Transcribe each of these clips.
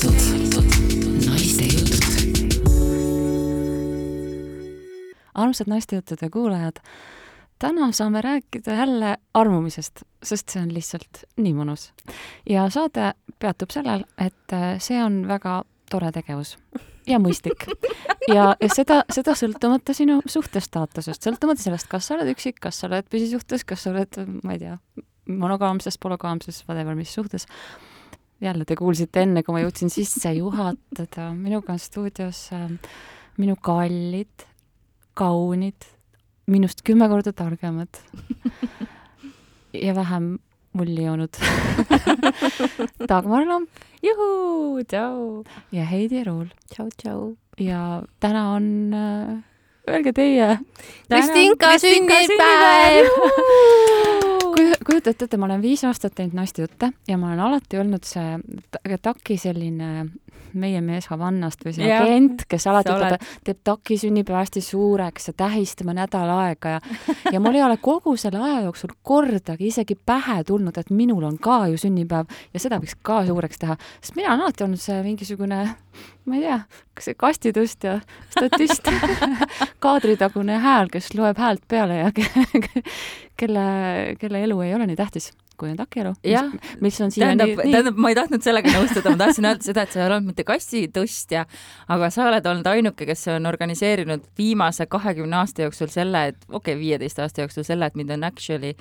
käigitud naiste jutud. armsad naistejuttude kuulajad, täna saame rääkida jälle armumisest, sest see on lihtsalt nii mõnus. ja saade peatub sellel, et äh, see on väga tore tegevus ja mõistlik. ja, ja seda, seda sõltumata sinu suhtestaatusest, sõltumata sellest, kas sa oled üksik, kas sa oled püsisuhtes, kas sa oled, ma ei tea, monogaamses, polügaamses, whatever, mis suhtes. Jälle te kuulsite enne, kui ma jõudsin sisse juhatada, minuga on stuudios äh, minu kallid, kaunid, minust kümme korda targemad ja vähem mulli joonud Dagmar Lamp juhuu, tšau. ja Heidi Ruul. tšau, tšau. ja täna on äh,, öelge teie. Kristinka sünnipäev kujutate ette, ma olen viis aastat teinud naistejutte ja ma olen alati olnud see taki selline meie mees Havannast või see agent, kes alati ütleb, oled. teeb taki sünnipäeva hästi suureks ja tähistame nädal aega ja ja mul ei ole kogu selle aja jooksul kordagi isegi pähe tulnud, et minul on ka ju sünnipäev ja seda võiks ka suureks teha, sest mina olen alati olnud see mingisugune ma ei tea, kas see kastitustja, statist kaadritagune hääl, kes loeb häält peale ja ke- kelle, kelle elu ei ole nii tähtis, kui on taki elu. Jah. mis on siiani tähendab, tähendab, ma ei tahtnud sellega nõustuda, ma tahtsin öelda seda, et sa ei olnud mitte kassitõstja, aga sa oled olnud ainuke, kes on organiseerinud viimase kahekümne aasta jooksul selle, et okei okay,, viieteist aasta jooksul selle, et mind on actually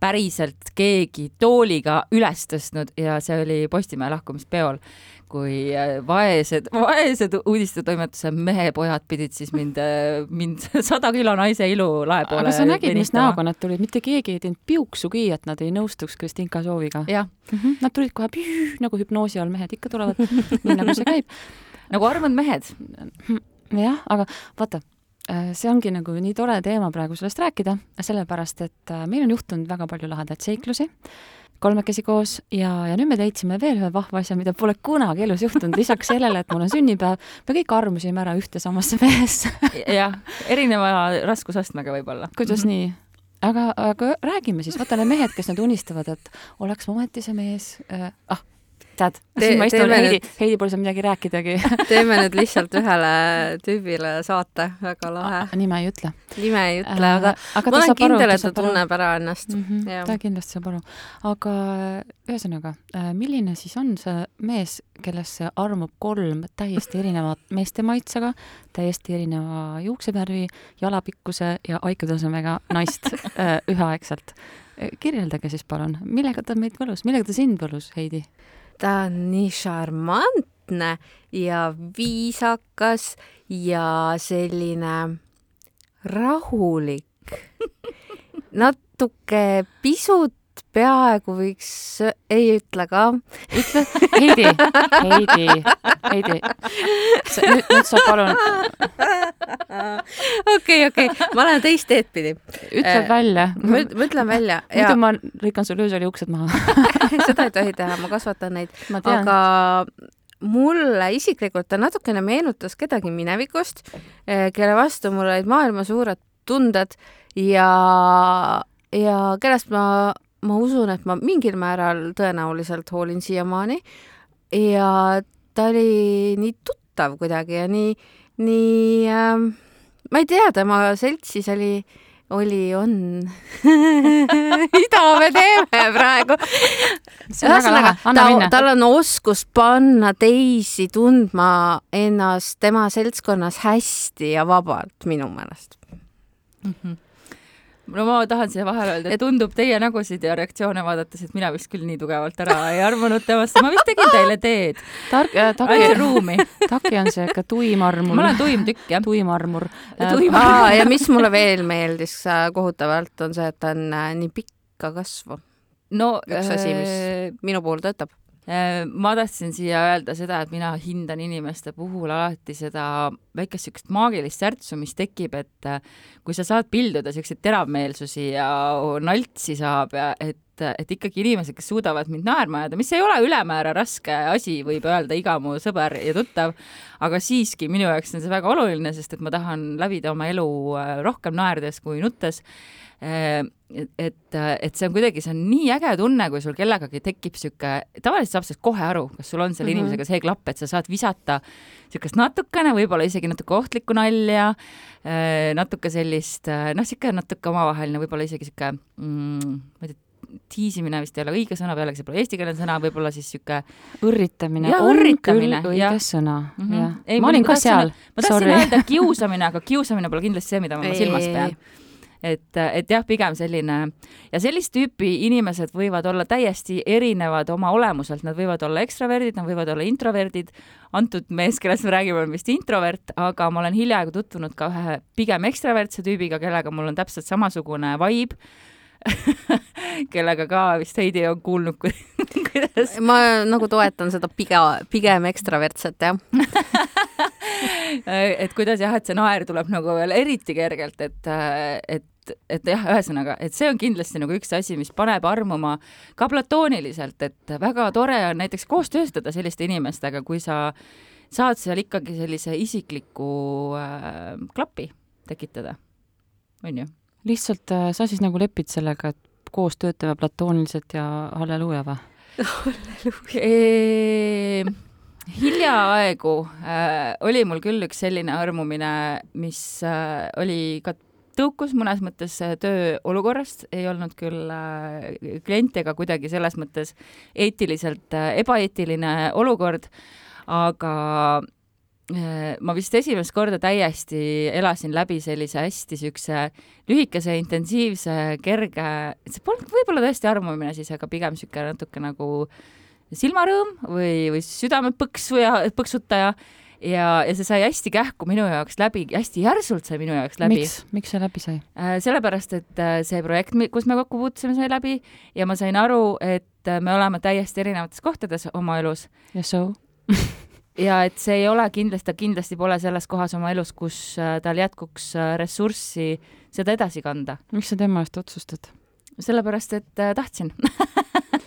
päriselt keegi tooliga üles tõstnud ja see oli Postimehe lahkumispeol, kui äh, vaesed, vaesed uudistetoimetuse mehepojad pidid siis mind, mind sada kilo naise ilu lae poole aga sa nägid, mis näoga nad tulid, mitte keegi ei teinud piuksugi, et nad ei nõustuks Kristinka sooviga. jah, Nad tulid kohe püü, nagu hüpnoosi all mehed ikka tulevad, nii nagu see käib. nagu armad mehed. jah, aga vaata, see ongi nagu nii tore teema praegu sellest rääkida, sellepärast et äh, meil on juhtunud väga palju lahedaid seiklusi kolmekesi koos ja, ja nüüd me leidsime veel ühe vahva asja, mida pole kunagi elus juhtunud, lisaks sellele, et mul on sünnipäev, me kõik armusime ära ühte samasse mehesse. jah, erineva raskusastmega võib-olla. kuidas nii? aga, aga räägime siis, vaata need mehed, kes nüüd unistavad, et oleks ometi see mees äh,, ah, tead, Te- siin ma istun, Heidi Heidi pole seal midagi rääkidagi. teeme nüüd lihtsalt ühele tüübile saate, väga lahe. nime ei ütle. nime ei ütle, aga aga ma olen kindel, et ta tunneb ära ennast. mm. -hmm, ta kindlasti saab aru. aga ühesõnaga, milline siis on see mees, kellesse armub kolm täiesti erinevat meeste maitsega, täiesti erineva juuksevärvi, jalapikkuse ja aikutasemega naist äh, üheaegselt? kirjeldage siis palun, millega ta meid võlus, millega ta sind võlus, Heidi? Ta on nii šarmantne ja viisakas ja selline rahulik. natuke pisut peaaegu võiks, ei ütle ka, ütle, Heidi, Heidi, Heidi, nüüd, nüüd sa palun. Okei, okei, ma lähen teist teed pidi. ütle Äh, välja. ma üt- ma ütlen välja ja muidu ma lõikan sul öösel juuksed maha. seda ei tohi teha, ma kasvatan neid, aga mulle isiklikult ta natukene meenutas kedagi minevikust, kelle vastu mul olid maailma suured tunded ja, ja kellest ma, ma usun, et ma mingil määral tõenäoliselt hoolin siiamaani. ja ta oli nii tuttav kuidagi ja nii, nii äh,, ma ei tea, tema seltsis oli oli, on. mida me teeme praegu? anna ta, tal on oskus panna teisi tundma ennast tema seltskonnas hästi ja vabalt minu meelest. No ma tahan siia vahele öelda, et tundub teie nägusid ja reaktsioone vaadates, et mina vist küll nii tugevalt ära ei armunud temasse, ma vist tegin teile teed, tark äh,, taki, ruumi. taki on see ikka tuimarmur. ma olen tuim tükk, jah. tuimarmur. Tuimarmur. Aa, ja mis mulle veel meeldis äh, kohutavalt, on see, et ta on äh, nii pikka kasvu. no Üks asi, mis- äh, minu puhul töötab. Äh, ma tahtsin siia öelda seda, et mina hindan inimeste puhul alati seda väikest niisugust maagilist särtsu, mis tekib, et äh, kui sa saad pilduda niisuguseid teravmeelsusi ja naltsi saab ja et et, et ikkagi inimesed, kes suudavad mind naerma ajada, mis ei ole ülemäära raske asi, võib öelda iga mu sõber ja tuttav, aga siiski minu jaoks on see väga oluline, sest et ma tahan läbida oma elu äh, rohkem naerdes kui nuttes. et, et, et see on kuidagi, see on nii äge tunne, kui sul kellegagi tekib sihuke, tavaliselt saab sellest kohe aru, kas sul on selle Mhm. inimesega see klapp, et sa saad visata niisugust natukene, võib-olla isegi natuke ohtlikku nalja, natuke sellist, noh, niisugune natuke omavaheline, võib-olla isegi niisugune mm,, ma ei tea, tiisimine vist ei ole õige sõna, pealegi see pole eestikeelne sõna, võib-olla siis niisugune õrritamine Jaa, on õrritamine, küll õige sõna mm, -hmm. jah. Ma olin ka tahtsin- seal, ma tahtsin öelda kiusamine, aga kiusamine pole kindlasti see, mida ma silmas pean. et, et jah, pigem selline ja sellist tüüpi inimesed võivad olla täiesti erinevad oma olemuselt, nad võivad olla ekstraverdid, nad võivad olla introverdid. antud mees, kellest me räägime, on vist introvert, aga ma olen hiljaaegu tutvunud ka ühe pigem ekstravertse tüübiga, kellega mul on täpselt samasugune vibe kellega ka vist Heidi on kuulnud, kuidas ma nagu toetan seda pigem, pigem ekstravertset, jah. et kuidas jah, et see naer tuleb nagu veel eriti kergelt, et, et, et jah, ühesõnaga, et see on kindlasti nagu üks asi, mis paneb armuma ka platooniliselt, et väga tore on näiteks koos töötada selliste inimestega, kui sa saad seal ikkagi sellise isikliku äh, klapi tekitada, on ju? Lihtsalt äh, sa siis nagu lepid sellega, et koos töötame platooniliselt ja halleluuja või? Eee, hiljaaegu äh, oli mul küll üks selline armumine, mis äh, oli ka tõukus mõnes mõttes äh, tööolukorrast, ei olnud küll äh, klient ega kuidagi selles mõttes eetiliselt äh, ebaeetiline olukord, aga ma vist esimest korda täiesti elasin läbi sellise hästi siukse lühikese, intensiivse, kerge, see polnud võib-olla tõesti armumine siis, aga pigem sihuke natuke nagu silmarõõm või, või südamepõksu ja põksutaja ja, ja see sai hästi kähku minu jaoks läbi, hästi järsult sai minu jaoks läbi. miks, miks see läbi sai? sellepärast, et äh, see projekt, kus me kokku puutusime, sai läbi ja ma sain aru, et äh, me oleme täiesti erinevates kohtades oma elus ja so? ja et see ei ole kindlasti, ta kindlasti pole selles kohas oma elus, kus äh, tal jätkuks äh, ressurssi seda edasi kanda. miks sa tema eest otsustad? sellepärast, et äh, tahtsin.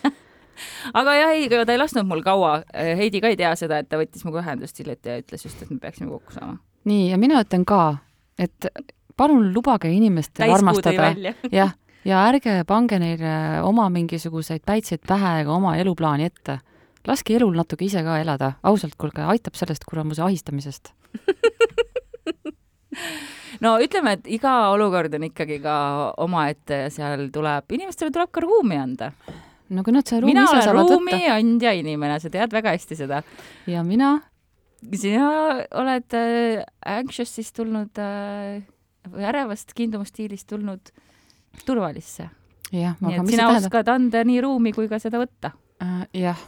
aga jah, ei, ta ei lasknud mul kaua. Heidi ka ei tea seda, et ta võttis minuga ühendust hiljuti ja ütles just, et me peaksime kokku saama. nii, ja mina ütlen ka, et palun lubage inimestel armastada, jah, ja ärge pange neile oma mingisuguseid päitseid pähe ega oma eluplaani ette. Laske elul natuke ise ka elada, ausalt, kuulge, aitab sellest kuramuse ahistamisest. no ütleme, et iga olukord on ikkagi ka omaette ja seal tuleb, inimestele tuleb ka ruumi anda. no kui nad selle ruumi mina ise olen saavad ruumi võtta andja inimene, sa tead väga hästi seda. ja mina, sina oled äh, anxious'ist tulnud äh, või ärevast kiindumusstiilist tulnud turvalisse. nii et sina oskad anda nii ruumi kui ka seda võtta. äh, jah,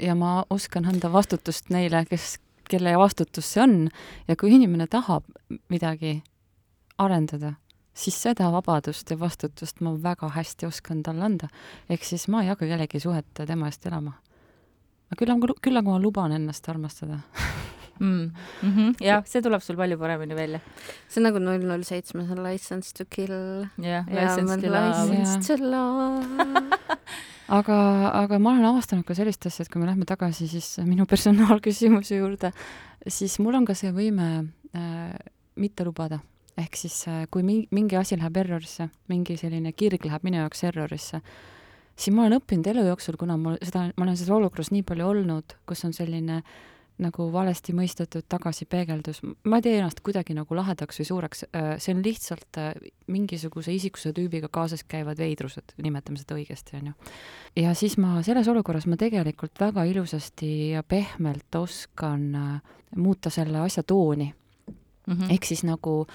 ja ma oskan anda vastutust neile, kes, kelle vastutus see on ja kui inimene tahab midagi arendada, siis seda vabadust ja vastutust ma väga hästi oskan talle anda. ehk siis ma ei hakka kellegi suhet tema eest elama. küll aga, küll aga ma luban ennast armastada. mm.. Mm -hmm. jah, see tuleb sul palju paremini välja. see on nagu null null seitsmes on License to kill. jah, ja license to love. To love. aga, aga ma olen avastanud ka sellist asja, et kui me lähme tagasi siis minu personaalküsimuse juurde, siis mul on ka see võime äh, mitte lubada. ehk siis äh, kui mi- mingi asi läheb errorisse, mingi selline kirg läheb minu jaoks errorisse, siis ma olen õppinud elu jooksul, kuna mul seda, ma olen selles olukorras nii palju olnud, kus on selline nagu valesti mõistetud tagasipeegeldus, ma ei tee ennast kuidagi nagu lahedaks või suureks, see on lihtsalt äh, mingisuguse isiksuse tüübiga kaasas käivad veidrused, nimetame seda õigesti, on ju. Ja siis ma selles olukorras ma tegelikult väga ilusasti ja pehmelt oskan äh, muuta selle asja tooni, Mhm. ehk siis nagu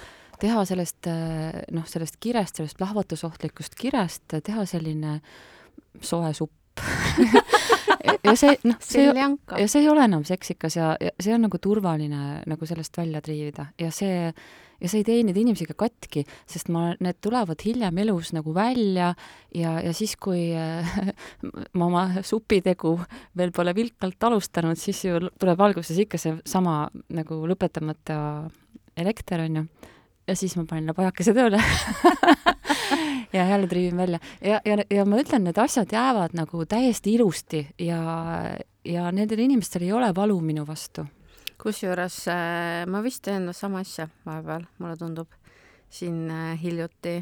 teha sellest äh, noh, sellest kirest, sellest plahvatusohtlikust kirest äh, teha selline soe supp ja see noh, see ja see ei ole enam seksikas ja, ja see on nagu turvaline nagu sellest välja triivida. Ja see ja see ei tee neid inimesi ka katki, sest ma, need tulevad hiljem elus nagu välja ja, ja siis, kui ma oma supitegu veel pole vilkalt alustanud, siis ju tuleb alguses ikka seesama nagu lõpetamata elekter, on ju. ja siis ma panin pajakese tööle ja jälle triivin välja ja, ja, ja ma ütlen, need asjad jäävad nagu täiesti ilusti ja, ja nendel inimestel ei ole valu minu vastu. kusjuures äh, ma vist teen sama asja vahepeal, mulle tundub, siin äh, hiljuti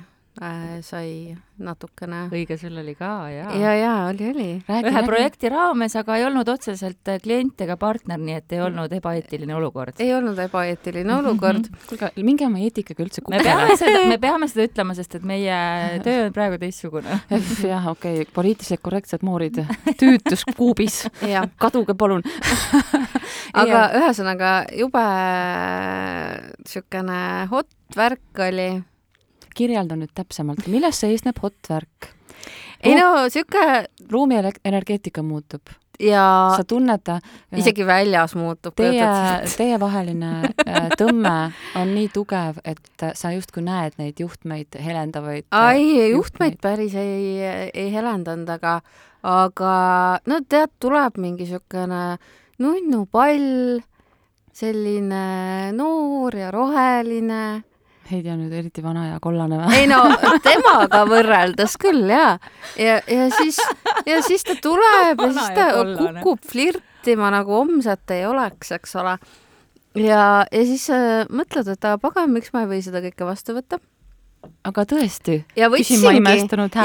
sai natukene. Õige, sul oli ka, jaa. ja, ja oli, oli. ühe projekti raames, aga ei olnud otseselt äh, klient ega partner, nii et ei olnud ebaeetiline olukord. ei olnud ebaeetiline olukord. kuulge, minge oma eetikaga üldse me peame seda, me peame seda ütlema, sest et meie töö on praegu teistsugune. jah, okei. Okay,, poliitiliselt korrektsed moorid, tüütus kuubis kaduge palun. Aga ühesõnaga jube niisugune hot värk oli kirjelda nüüd täpsemalt, milles seisneb hot värk? ei no sihuke ruumi energeetika muutub ja sa tunned isegi väljas muutub. Teie, teievaheline äh, tõmme on nii tugev, et sa justkui näed neid juhtmeid helendavaid. Äh, ai, juhtmeid päris ei, ei helendanud, aga, aga no tead, tuleb mingi siukene nunnupall, selline noor ja roheline Heidi on nüüd eriti vana ja kollane või? ei no temaga võrreldes küll ja, ja, ja siis, ja siis ta tuleb ja siis ta kukub flirtima nagu homset ei oleks, eks ole. ja, ja siis äh, mõtled, et aga pagan, miks ma ei või seda kõike vastu võtta. aga tõesti? ja võtsingi,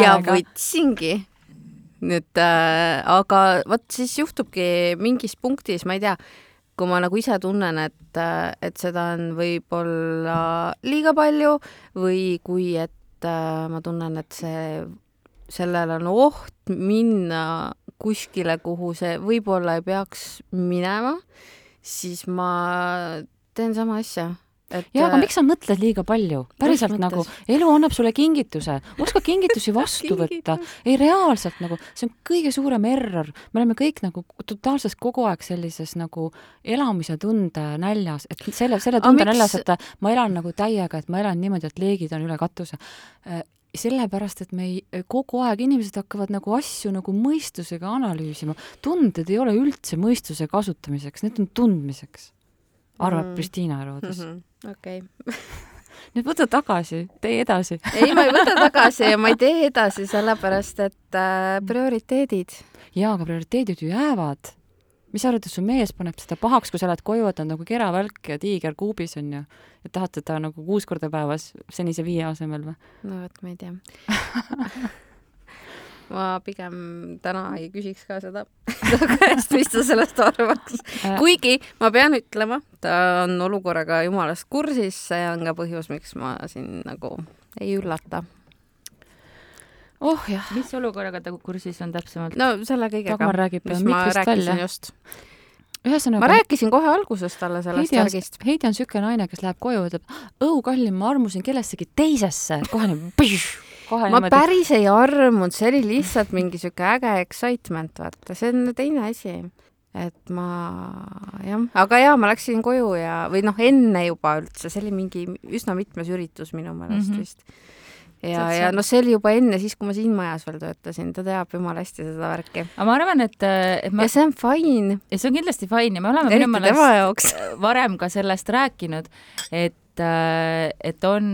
ja võtsingi nüüd äh,, aga vot siis juhtubki mingis punktis, ma ei tea kui ma nagu ise tunnen, et, et seda on võib-olla liiga palju või kui, et ma tunnen, et see, sellel on oht minna kuskile, kuhu see võib-olla ei peaks minema, siis ma teen sama asja et jaa, aga miks sa mõtled liiga palju? päriselt nagu, elu annab sulle kingituse, oska kingitusi vastu võtta. ei, reaalselt nagu, see on kõige suurem error. me oleme kõik nagu totaalselt kogu aeg sellises nagu elamise tunde näljas, et selle, selle tunde miks... näljas, et ma elan nagu täiega, et ma elan niimoodi, et leegid on üle katuse äh, sellepärast, et me ei, kogu aeg inimesed hakkavad nagu asju nagu mõistusega analüüsima. tunded ei ole üldse mõistuse kasutamiseks, need on tundmiseks arvab mm. Kristiina Roodus mm. -hmm. Okei okay. nüüd võta tagasi, tee edasi ei, ma ei võta tagasi ja ma ei tee edasi, sellepärast et äh, prioriteedid. jaa, aga prioriteedid ju jäävad. mis sa arvad, et su mees paneb seda pahaks, kui sa lähed koju, et on nagu keravälk ja tiiger kuubis on ju, ja tahad teda nagu kuus korda päevas senise viie asemel või? no vot, ma ei tea ma pigem täna ei küsiks ka seda käest, mis ta sellest arvaks. Äh. kuigi ma pean ütlema, ta on olukorraga jumalast kursis, see on ka põhjus, miks ma siin nagu ei üllata. oh jah. mis olukorraga ta kursis on täpsemalt? no selle kõigega, mis ma rääkisin välja. just ühesõnaga. ma rääkisin kohe alguses talle sellest värgist. Heidi on niisugune naine, kes läheb koju ja ütleb, õu kallim, ma armusin kellessegi teisesse, kohe nii kohe ma niimoodi... päris ei armunud, see oli lihtsalt mingi sihuke äge excitement, vaata, see on teine asi. et ma jah, aga jaa, ma läksin koju ja, või noh, enne juba üldse, see oli mingi üsna mitmes üritus minu meelest mm -hmm. vist ja, ja noh, see oli juba enne siis, kui ma siin majas veel töötasin, ta teab jumala hästi seda värki. aga ma arvan, et, et ma... ja see on fine. ja see on kindlasti fine ja me oleme minu meelest varem ka sellest rääkinud, et, et on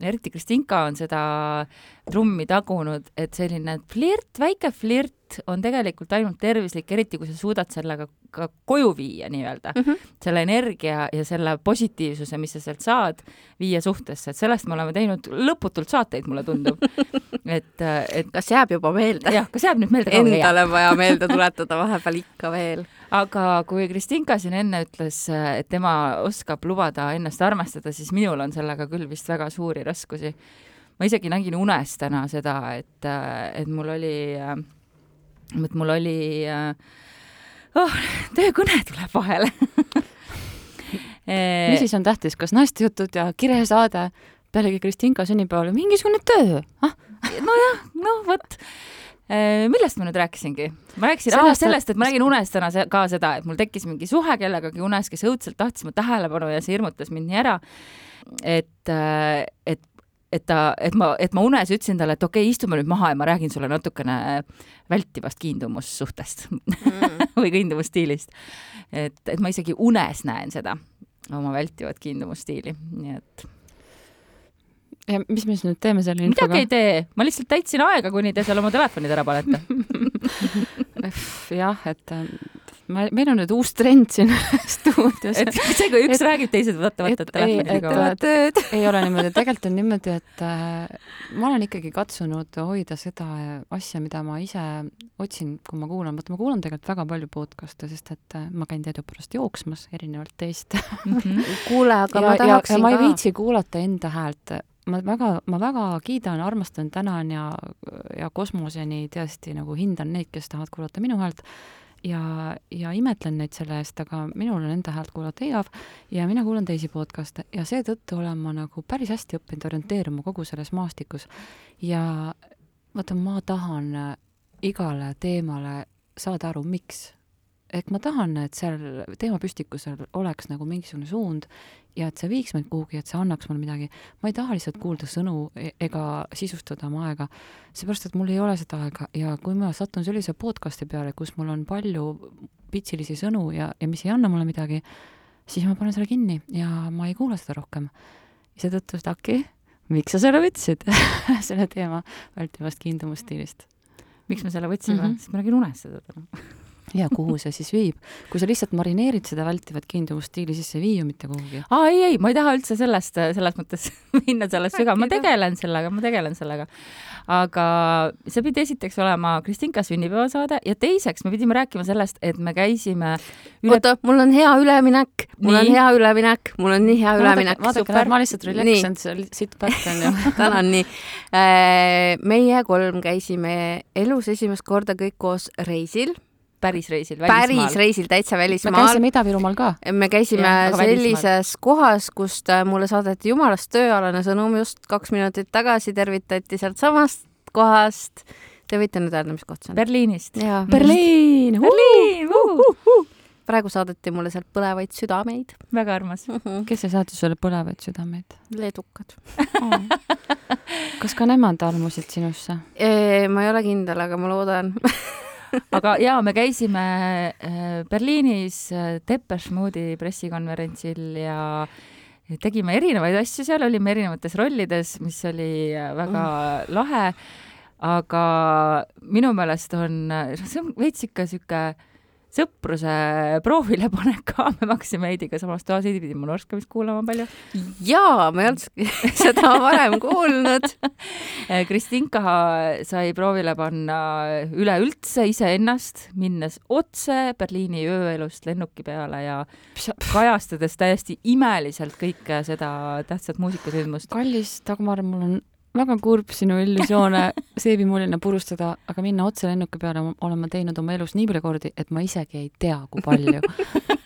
eriti Kristinka on seda trummi tagunud, et selline flirt, väike flirt on tegelikult ainult tervislik, eriti kui sa suudad sellega ka koju viia nii-öelda mm. -hmm. selle energia ja selle positiivsuse, mis sa sealt saad, viia suhtesse, et sellest me oleme teinud lõputult saateid, mulle tundub. et, et kas jääb juba meelde? jah, kas jääb nüüd meelde? Endale on vaja meelde tuletada vahepeal ikka veel. aga kui Kristinka siin enne ütles, et tema oskab lubada ennast armastada, siis minul on sellega küll vist väga suuri raskusi ma isegi nägin unes täna seda, et, et mul oli, et mul oli oh, töökõne tuleb vahele mis siis on tähtis, kas naistejutud ja kiresaade pealegi Kristinka sünnipäeval mingisugune töö ah?? nojah, no vot millest ma nüüd rääkisingi? ma rääkisin sellest, sellest, et ma nägin unes täna ka seda, et mul tekkis mingi suhe kellegagi unes, kes õudselt tahtis mu tähelepanu ja see hirmutas mind nii ära. et, et et ta, et ma, et ma unes ütlesin talle, et okei okay,, istume nüüd maha ja ma räägin sulle natukene vältivast kiindumussuhtest mm. või kiindumusstiilist. et, et ma isegi unes näen seda, oma vältivat kiindumusstiili, nii et ja mis me siis nüüd teeme selle midagi infoga ei? tee, ma lihtsalt täitsin aega, kuni te seal oma telefonid ära panete. jah, et äh, ma, meil on nüüd uus trend siin stuudios. et see, kui üks Et- räägib, teised võtavad et- telefoni ei, ole niimoodi, tegelikult on niimoodi, et äh, ma olen ikkagi katsunud hoida seda asja, mida ma ise otsin, kui ma kuulan, vaata ma kuulan tegelikult väga palju podcast'e, sest et äh, ma käin teadupärast jooksmas, erinevalt teist. Mhm. kuule, aga ja ma, ja, ja tahaksin ma ei ka. viitsi kuulata enda häält. ma väga, ma väga kiidan, armastan, tänan ja, ja kosmoseni tõesti nagu hindan neid, kes tahavad kuulata minu häält ja, ja imetlen neid selle eest, aga minul on enda häält kuulata igav ja mina kuulan teisi podcast'e ja seetõttu olen ma nagu päris hästi õppinud orienteeruma kogu selles maastikus ja vaata, ma tahan äh, igale teemale saada aru, miks. Et ma tahan, et seal teemapüstikusel oleks nagu mingisugune suund ja et see viiks meid kuhugi, et see annaks mulle midagi. ma ei taha lihtsalt kuulda sõnu e- ega sisustada oma aega, seepärast et mul ei ole seda aega ja kui ma satun sellise podcast'i peale, kus mul on palju pitsilisi sõnu ja, ja mis ei anna mulle midagi, siis ma panen selle kinni ja ma ei kuula seda rohkem. seetõttu, Staki, miks sa selle võtsid, selle teema vältivast kiindumusstiilist? miks me selle võtsime mm. -hmm. sest ma nägin unes seda täna. Ja kuhu see siis viib? kui sa lihtsalt marineerid seda vältivat kiindumusstiili, siis see ei vii ju mitte kuhugi. aa, ei, ei, ma ei taha üldse sellest, selles mõttes minna sellest sügavale, ma tegelen sellega, ma tegelen sellega. aga see pidi esiteks olema Kristinka sünnipäevasaade ja teiseks me pidime rääkima sellest, et me käisime üle oota, mul on hea üleminek, mul on hea üleminek, mul on nii hea üleminek. vaadake, näed, ma lihtsalt relaxen seal siit back on ju. tänan nii. meie kolm käisime elus esimest korda kõik koos reisil, päris reisil päris välismaal. reisil, täitsa me välismaal. käisime Ida-Virumaal ka. me käisime aga sellises kohas, kust äh, mulle saadeti jumalast tööalane sõnum just kaks minutit tagasi, tervitati sealtsamast kohast. Te võite nüüd öelda, mis koht see on? Berliinist. Berliin, Berliin, praegu saadeti mulle sealt põlevaid südameid. väga armas. kes see saatis sulle põlevaid südameid? leedukad. kas ka nemad armusid sinusse? ma ei ole kindel, aga ma loodan. aga jaa, me käisime äh, Berliinis äh, Depeche Mode'i pressikonverentsil ja tegime erinevaid asju seal, olime erinevates rollides, mis oli äh, väga mm. lahe. aga minu meelest on, see on veits ikka sihuke sõpruse proovile panek ka, me hakkasime Heidiga samas toas, Heidi pidi mu norskamist kuulama palju. jaa, ma ei olnud seda varem kuulnud. Kristinka sai proovile panna üleüldse iseennast, minnes otse Berliini ööelust lennuki peale ja kajastades täiesti imeliselt kõike seda tähtsat muusikasündmust. kallis Dagmar, mul on väga kurb sinu illusioone seebimullina purustada, aga minna otse lennuki peale olen ma teinud oma elus nii palju kordi, et ma isegi ei tea, kui palju.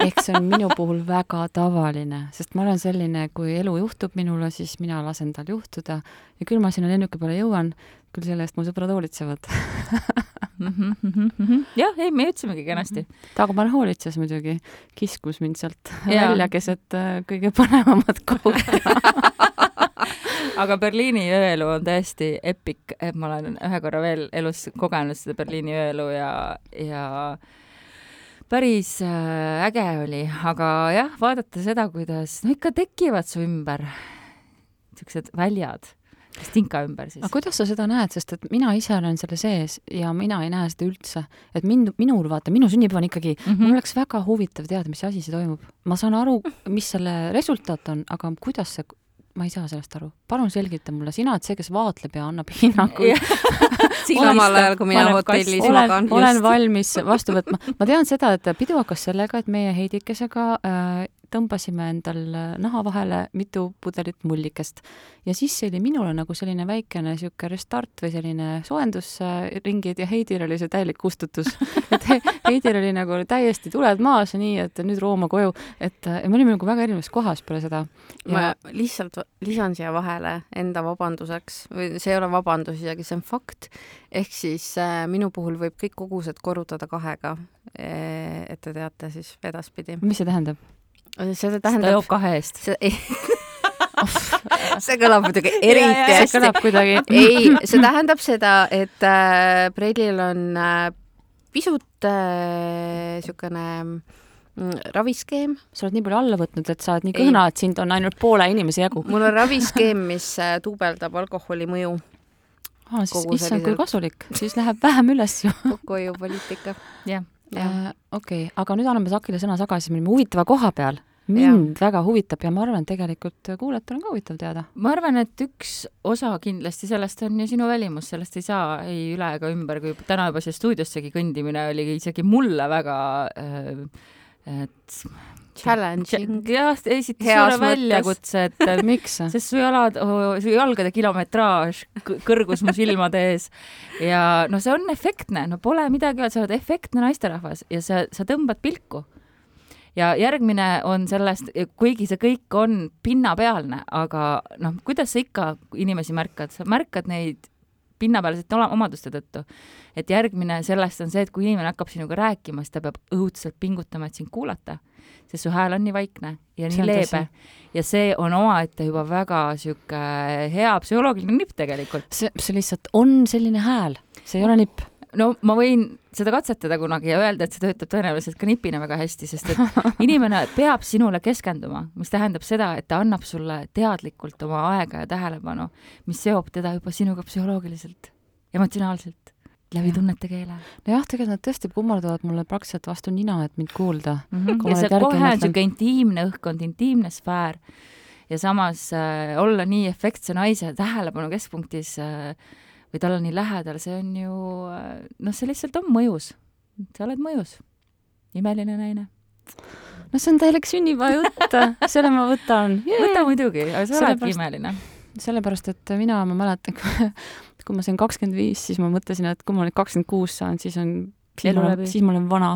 ehk see on minu puhul väga tavaline, sest ma olen selline, kui elu juhtub minule, siis mina lasen tal juhtuda ja küll ma sinna lennuki peale jõuan, küll selle eest mu sõbrad hoolitsevad. jah, ei, me jõudsimegi kenasti. Dagmar hoolitses muidugi, kiskus mind sealt Jaa. välja keset äh, kõige põnevamat kohta. aga Berliini ööelu on tõesti epic, et ma olen ühe korra veel elus kogenud seda Berliini ööelu ja, ja päris äh, äge oli, aga jah, vaadata seda, kuidas no ikka tekivad su ümber siuksed väljad, Kristinka ümber siis aga. kuidas sa seda näed, sest et mina ise olen selle sees ja mina ei näe seda üldse, et mind, minul vaata, minu sünnipäev on ikkagi mm. -hmm. mul oleks väga huvitav teada, mis asi see toimub. ma saan aru, mis selle resultaat on, aga kuidas see, ma ei saa sellest aru. palun selgita mulle, sina oled see, kes vaatleb ja annab hinnanguid. samal ajal, kui mina hotellis magan,. olen valmis vastu võtma. ma tean seda, et pidu hakkas sellega, et meie Heidikesega äh, tõmbasime endal äh, naha vahele mitu pudelit mullikest ja siis see oli minule nagu selline väikene niisugune restart või selline soojendusringid ja Heidil oli see täielik kustutus. et He- Heidil oli nagu täiesti tuled maas ja nii, et nüüd Rooma koju, et äh, me olime nagu väga erinevas kohas peale seda. ma lihtsalt lisan siia vahele enda vabanduseks või see ei ole vabandus isegi, see on fakt. ehk siis äh, minu puhul võib kõik kogused korrutada kahega. et te teate siis edaspidi. mis see tähendab? See seda tähendab joob, kahe eest. see kõlab muidugi eriti see hästi. kõlab kuidagi ei, see tähendab seda, et äh, Preilil on äh, pisut äh, niisugune raviskeem, sa oled nii palju alla võtnud, et sa oled nii kõhna, et sind on ainult poole inimese jagu. mul on raviskeem, mis äh, duubeldab alkoholi mõju, aa, siis issand, kui kasulik, siis läheb vähem üles ju. kokkuhoiupoliitika. jah, jah, okei, aga nüüd anname Sakile sõna tagasi, me olime huvitava koha peal. mind väga huvitab ja ma arvan, et tegelikult kuulajatel on ka huvitav teada. ma arvan, et üks osa kindlasti sellest on ju sinu välimus, sellest ei saa ei üle ega ümber, kui täna juba siia stuudiossegi kõndimine oli isegi mulle väga äh, et challenging. jah, esitas Heas suure väljakutse, et miks? sest su jalad, su jalgade kilometraaž kõ- kõrgus mu silmade ees ja no see on efektne, no pole midagi öelda, sa oled efektne naisterahvas ja sa, sa tõmbad pilku. ja järgmine on sellest, kuigi see kõik on pinnapealne, aga noh, kuidas sa ikka inimesi märkad, sa märkad neid pinnapealsete omaduste tõttu. et järgmine sellest on see, et kui inimene hakkab sinuga rääkima, siis ta peab õudselt pingutama, et sind kuulata, sest su hääl on nii vaikne ja nii leebe ja see on omaette juba väga sihuke hea psühholoogiline nipp tegelikult. see, see lihtsalt on selline hääl, see ei ole nipp. no ma võin seda katsetada kunagi ja öelda, et see töötab tõenäoliselt ka nipina väga hästi, sest et inimene peab sinule keskenduma, mis tähendab seda, et ta annab sulle teadlikult oma aega ja tähelepanu, mis seob teda juba sinuga psühholoogiliselt, emotsionaalselt, läbi Jah. tunnete keele nojah, tegelikult nad tõesti kummardavad mulle praktiliselt vastu nina, et mind kuulda. mm. -hmm. ja see kohe on niisugune intiimne õhkkond, intiimne sfäär ja samas äh, olla nii efektse naise tähelepanu keskpunktis äh, või talle nii lähedal, see on ju äh, noh, see lihtsalt on mõjus. sa oled mõjus. imeline naine. no see on täielik sünnipäevajutt, selle ma võtan. võta muidugi, aga sa oledki imeline. sellepärast, et mina, ma mäletan, kui ma sain kakskümmend viis, siis ma mõtlesin, et kui ma nüüd kakskümmend kuus saan, siis on, siis ma olen, siis ma olen vana.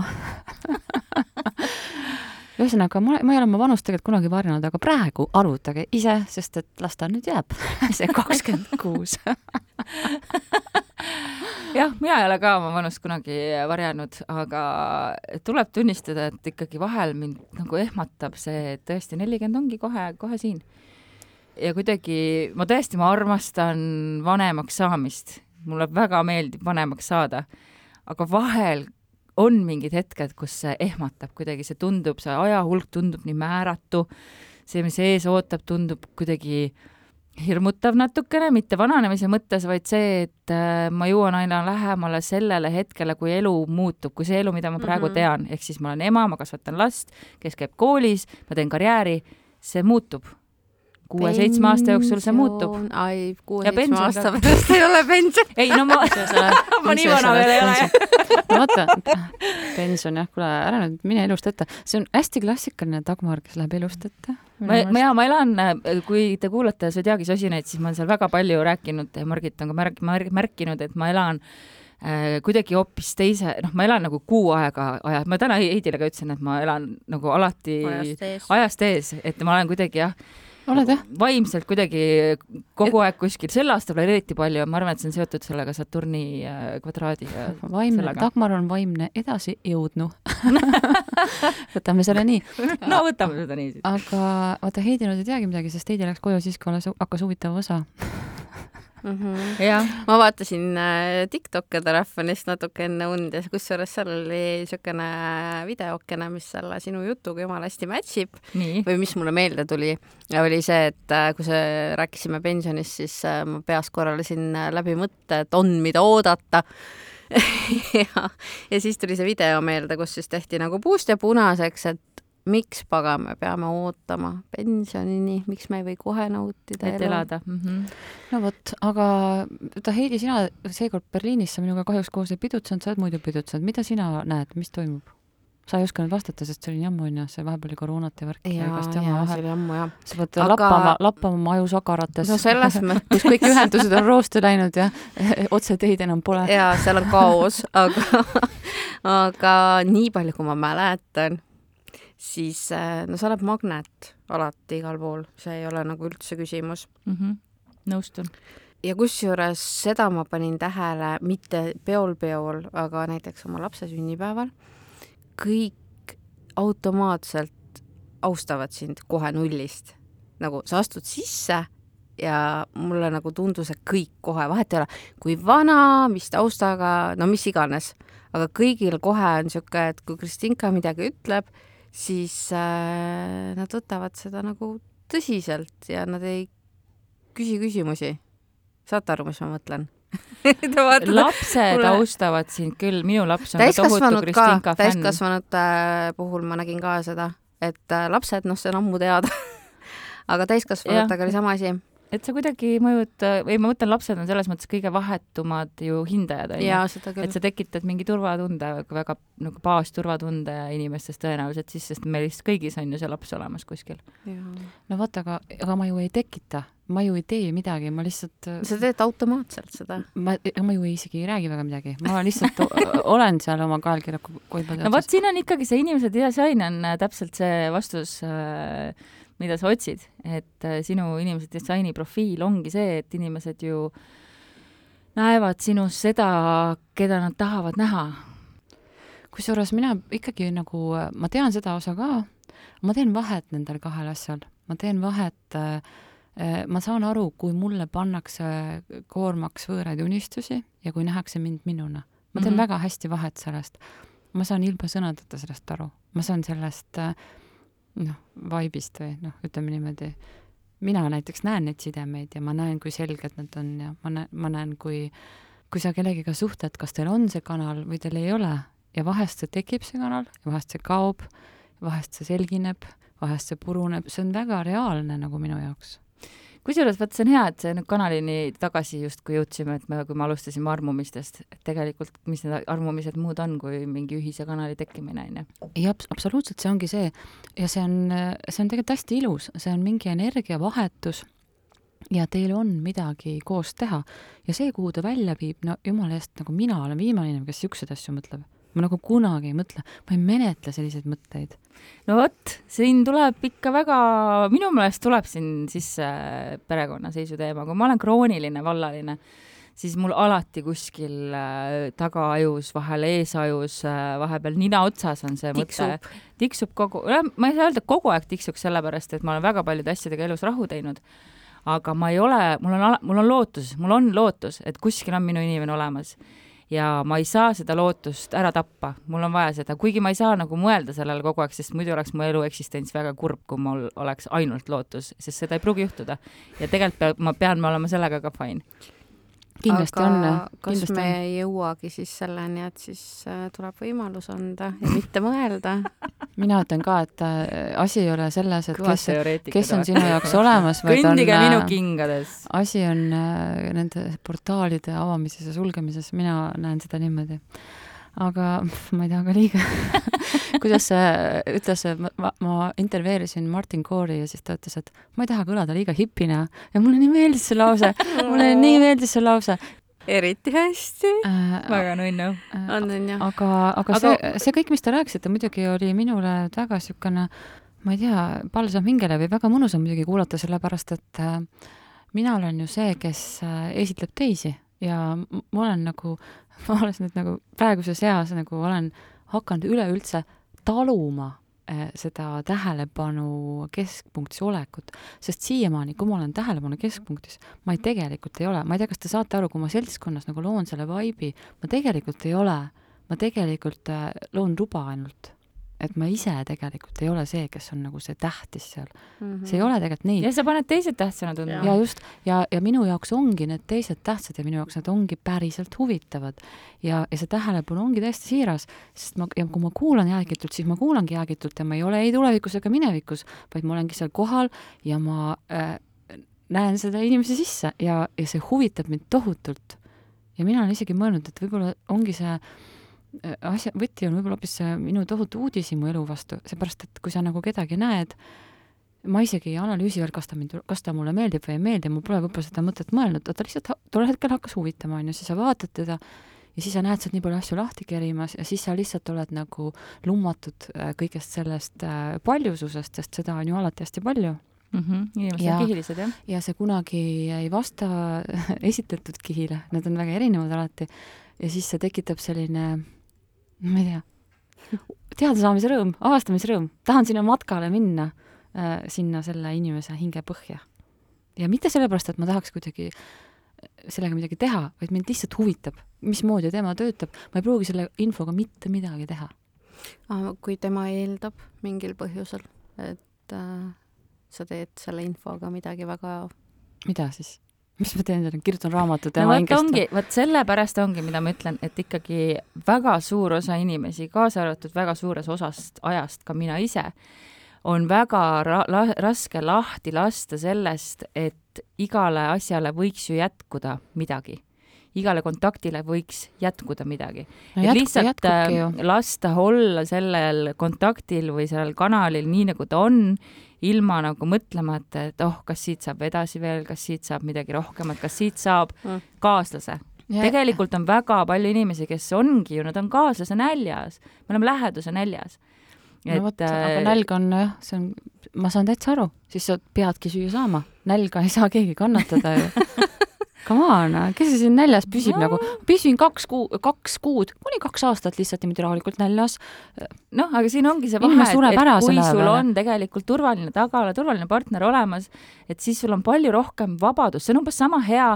ühesõnaga, ma, ma ei ole oma vanust tegelikult kunagi varjanud, aga praegu arvutage ise, sest et las ta nüüd jääb, see kakskümmend kuus. jah, mina ei ole ka oma vanust kunagi varjanud, aga tuleb tunnistada, et ikkagi vahel mind nagu ehmatab see, et tõesti nelikümmend ongi kohe, kohe siin. Ja kuidagi ma tõesti, ma armastan vanemaks saamist, mulle väga meeldib vanemaks saada, aga vahel on mingid hetked, kus see ehmatab kuidagi, see tundub, see ajahulk tundub nii määratu, see, mis ees ootab, tundub kuidagi hirmutav natukene, mitte vananemise mõttes, vaid see, et äh, ma jõuan aina lähemale sellele hetkele, kui elu muutub, kui see elu, mida ma praegu Mhm. tean, ehk siis ma olen ema, ma kasvatan last, kes käib koolis, ma teen karjääri, see muutub. Kuue-seitsme aasta jooksul see muutub. ai, Ja kuue-seitsme aasta pärast ei ole pension. ei no ma, ma nii vana veel ei ole. no vaata, pension jah, kuule ära nüüd mine elust ette, see on hästi klassikaline Dagmar, kes läheb elust ette. ma, ma ja ma elan, kui te kuulate Zodiaagi sosinaid, siis ma olen seal väga palju rääkinud ja Margit on ka märk-, märk-, märkinud, et ma elan äh, kuidagi hoopis teise, noh, ma elan nagu kuu aega aja, ma täna Heidile ka ütlesin, et ma elan nagu alati ajast ees. ajast ees, et ma olen kuidagi jah, oled jah? vaimselt kuidagi kogu aeg kuskil, sel aastal veel eriti palju ja ma arvan, et see on seotud sellega Saturni äh, kvadraadiga. vaimne. Dagmar on vaimne edasi jõudnu. võtame selle nii, no võtame seda nii siis. aga vaata Heidi nüüd ei teagi midagi, sest Heidi läks koju siis, kui alles hakkas huvitav osa. jah, ma vaatasin äh, Tiktoki telefonist natuke enne und ja kusjuures seal oli niisugune videokene, mis selle sinu jutuga jumala hästi match ib. Või mis mulle meelde tuli, oli see, et äh, kui see rääkisime pensionist, siis äh, ma peas korraldasin äh, läbi mõtte, et on, mida oodata. Ja, ja siis tuli see video meelde, kus siis tehti nagu puust ja punaseks, et miks pagan me peame ootama pensionini, miks me ei või kohe nautida et elada mm. -hmm. no vot, aga vaata Heidi, sina seekord Berliinis sa minuga kahjuks koos ei pidutsenud, sa oled muidu pidutsenud, mida sina näed, mis toimub? sa ei oska nüüd vastata, sest see oli nii ammu onju, see vahepeal oli koroonat ja värki ja igast ja jama see vahel. oli ammu jah. sa pead Aga- lappama, lappama oma aju sagarates no selles mõttes kus kõik ühendused on rooste läinud ja otseteid enam pole. ja seal on kaos, aga, aga nii palju, kui ma mäletan, siis äh, no sa oled magnet alati igal pool, see ei ole nagu üldse küsimus. Mm -hmm. nõustun. ja kusjuures seda ma panin tähele mitte peol-peol, aga näiteks oma lapse sünnipäeval, kõik automaatselt austavad sind kohe nullist. nagu sa astud sisse ja mulle nagu tundus, et kõik kohe, vahet ei ole, kui vana, mis taustaga, no mis iganes, aga kõigil kohe on niisugune, et kui Kristinka midagi ütleb, siis äh, nad võtavad seda nagu tõsiselt ja nad ei küsi küsimusi. saate aru, mis ma mõtlen lapsed mulle- austavad sind küll, minu laps on tohutu Kristinka fänn. täiskasvanute puhul ma nägin ka seda, et äh, lapsed, noh, see on ammu teada. aga täiskasvanutega oli sama asi et sa kuidagi mõjud, või ma mõtlen, lapsed on selles mõttes kõige vahetumad ju hindajad, ja onju. seda et sa tekitad mingi turvatunde, väga nagu baasturvatunde inimestes tõenäoliselt siis, sest meil vist kõigis on ju see laps olemas kuskil. no vot, aga, aga ma ju ei tekita, ma ju ei tee midagi, ma lihtsalt sa teed automaatselt seda. ma, ma ju ei, isegi ei räägi väga midagi, ma lihtsalt olen seal oma kaelkirjaku koibade no vot, siin on ikkagi see inimese disain on äh, täpselt see vastus, mida sa otsid, et äh, sinu inimese disaini profiil ongi see, et inimesed ju näevad sinus seda, keda nad tahavad näha. kusjuures mina ikkagi nagu, ma tean seda osa ka, ma teen vahet nendel kahel asjal, ma teen vahet äh, ma saan aru, kui mulle pannakse koormaks võõraid unistusi ja kui nähakse mind minuna. ma teen mm. -hmm. väga hästi vahet sellest. ma saan ilma sõnadeta sellest aru, ma saan sellest äh, noh, vibe'ist või noh, ütleme niimoodi, mina näiteks näen neid sidemeid ja ma näen, kui selged nad on ja ma näen, ma näen, kui kui sa kellegiga suhtled, kas teil on see kanal või teil ei ole ja vahest see tekib, see kanal, vahest see kaob, vahest see selgineb, vahest see puruneb, see on väga reaalne nagu minu jaoks. Kusjuures vaat see on hea, et see nüüd kanalini tagasi justkui jõudsime, et me, kui me alustasime armumistest, et tegelikult mis need armumised muud on, kui mingi ühise kanali tekkimine, onju. ei, absoluutselt, see ongi see ja see on, see on tegelikult hästi ilus, see on mingi energiavahetus ja teil on midagi koos teha ja see, kuhu ta välja viib, no jumala eest, nagu mina olen viimane inimene, kes siukseid asju mõtleb. Ma nagu kunagi ei mõtle, ma ei menetle selliseid mõtteid. no vot, siin tuleb ikka väga, minu meelest tuleb siin sisse perekonnaseisu teema, kui ma olen krooniline vallaline, siis mul alati kuskil äh, tagaajus, vahel eesajus, vahepeal nina otsas on see mõte tiksub. tiksub kogu, ma ei saa öelda, et kogu aeg tiksuks, sellepärast et ma olen väga paljude asjadega elus rahu teinud. aga ma ei ole, mul on, mul on lootus, mul on lootus, et kuskil on minu inimene olemas ja ma ei saa seda lootust ära tappa, mul on vaja seda, kuigi ma ei saa nagu mõelda sellele kogu aeg, sest muidu oleks mu elu eksistents väga kurb, kui mul oleks ainult lootus, sest seda ei pruugi juhtuda. ja tegelikult peab, ma pean ma olema sellega ka fine. Kindlasti aga on, kas kindlasti me on. ei jõuagi siis selleni, et siis äh, tuleb võimalus anda ja mitte mõelda? mina ütlen ka, et äh, asi ei ole selles, et kes, teoreetikad. kes on sinu jaoks olemas, vaid on minu äh, kingades. asi on nende portaalide avamises ja sulgemises, mina näen seda niimoodi. Aga ma ei taha ka liiga kuidas see ütles, ma, ma intervjueerisin Martin Coori ja siis ta ütles, et ma ei taha kõlada liiga hipina ja mulle nii meeldis see lause, mulle nii meeldis see lause eriti hästi. äh,. väga nunnu. on, on ju? aga, aga Aga- see, see kõik, mis te rääkisite, muidugi oli minule väga niisugune, ma ei tea, palsam hingele või väga mõnus on muidugi kuulata, sellepärast et äh, mina olen ju see, kes äh, esitleb teisi ja ma olen nagu, ma alles nüüd nagu praeguses eas nagu olen hakanud üleüldse taluma äh, seda tähelepanu keskpunktis olekut, sest siiamaani, kui ma olen tähelepanu keskpunktis, ma ei tegelikult ei ole, ma ei tea, kas te saate aru, kui ma seltskonnas nagu loon selle vibe'i, ma tegelikult ei ole, ma tegelikult äh, loon luba ainult. Et ma ise tegelikult ei ole see, kes on nagu see tähtis seal, see ei ole tegelikult nii ja sa paned teised tähtsana tundma. Ja just, ja, ja minu jaoks ongi need teised tähtsad ja minu jaoks nad ongi päriselt huvitavad. ja, ja see tähelepanu ongi täiesti siiras, sest ma, ja kui ma kuulan jäägitult, siis ma kuulangi jäägitult ja ma ei ole ei tulevikus ega minevikus, vaid ma olengi seal kohal ja ma äh, näen seda inimese sisse ja, ja see huvitab mind tohutult. ja mina olen isegi mõelnud, et võib-olla ongi see äh, asja, võti on võib-olla hoopis see minu tohutu uudishimu elu vastu, seepärast et kui sa nagu kedagi näed, ma isegi ei analüüsi veel, kas ta mind, kas ta mulle meeldib või ei meeldi, mul pole võib-olla seda mõtet mõelnud, ta lihtsalt tol hetkel hakkas huvitama, onju, siis sa vaatad teda ja siis sa näed sealt nii palju asju lahti kerimas ja siis sa lihtsalt oled nagu lummatud äh, kõigest sellest äh, paljususest, sest seda on ju alati hästi palju mm. -hmm. inimesed Ja- on kihilised, jah. ja see kunagi ei vasta esitletud kihile, nad on väga erinevad alati ja siis see tekitab selline, ma ei tea, teadasaamise rõõm, avastamise rõõm, tahan sinna matkale minna äh,, sinna selle inimese hingepõhja. ja mitte sellepärast, et ma tahaks kuidagi sellega midagi teha, vaid mind lihtsalt huvitab, mismoodi tema töötab, ma ei pruugi selle infoga mitte midagi teha. kui tema eeldab mingil põhjusel, et äh, sa teed selle infoga midagi väga mida siis? Mis ma teen seal, kirjutan raamatut no tema vot ongi, vot sellepärast ongi, mida ma ütlen, et ikkagi väga suur osa inimesi, kaasa arvatud väga suures osast ajast ka mina ise, on väga ra la raske lahti lasta sellest, et igale asjale võiks ju jätkuda midagi. igale kontaktile võiks jätkuda midagi. no lihtsalt jätkubki ju äh, lasta olla sellel kontaktil või sellel kanalil nii, nagu ta on, ilma nagu mõtlemata, et oh, kas siit saab edasi veel, kas siit saab midagi rohkemat, kas siit saab Mm. kaaslase. Ja- tegelikult on väga palju inimesi, kes ongi ju, nad on kaaslase näljas, me oleme läheduse näljas. no vot, aga äh, nälg on jah, see on, ma saan täitsa aru, siis sa peadki süüa saama, nälga ei saa keegi kannatada ju. Come on, kes see siin näljas püsib No. nagu, püsin kaks kuu, kaks kuud, kuni kaks aastat lihtsalt niimoodi rahulikult näljas. noh, aga siin ongi see vahe, et, et kui sul peale. on tegelikult turvaline tagala, turvaline partner olemas, et siis sul on palju rohkem vabadust, see on umbes sama hea,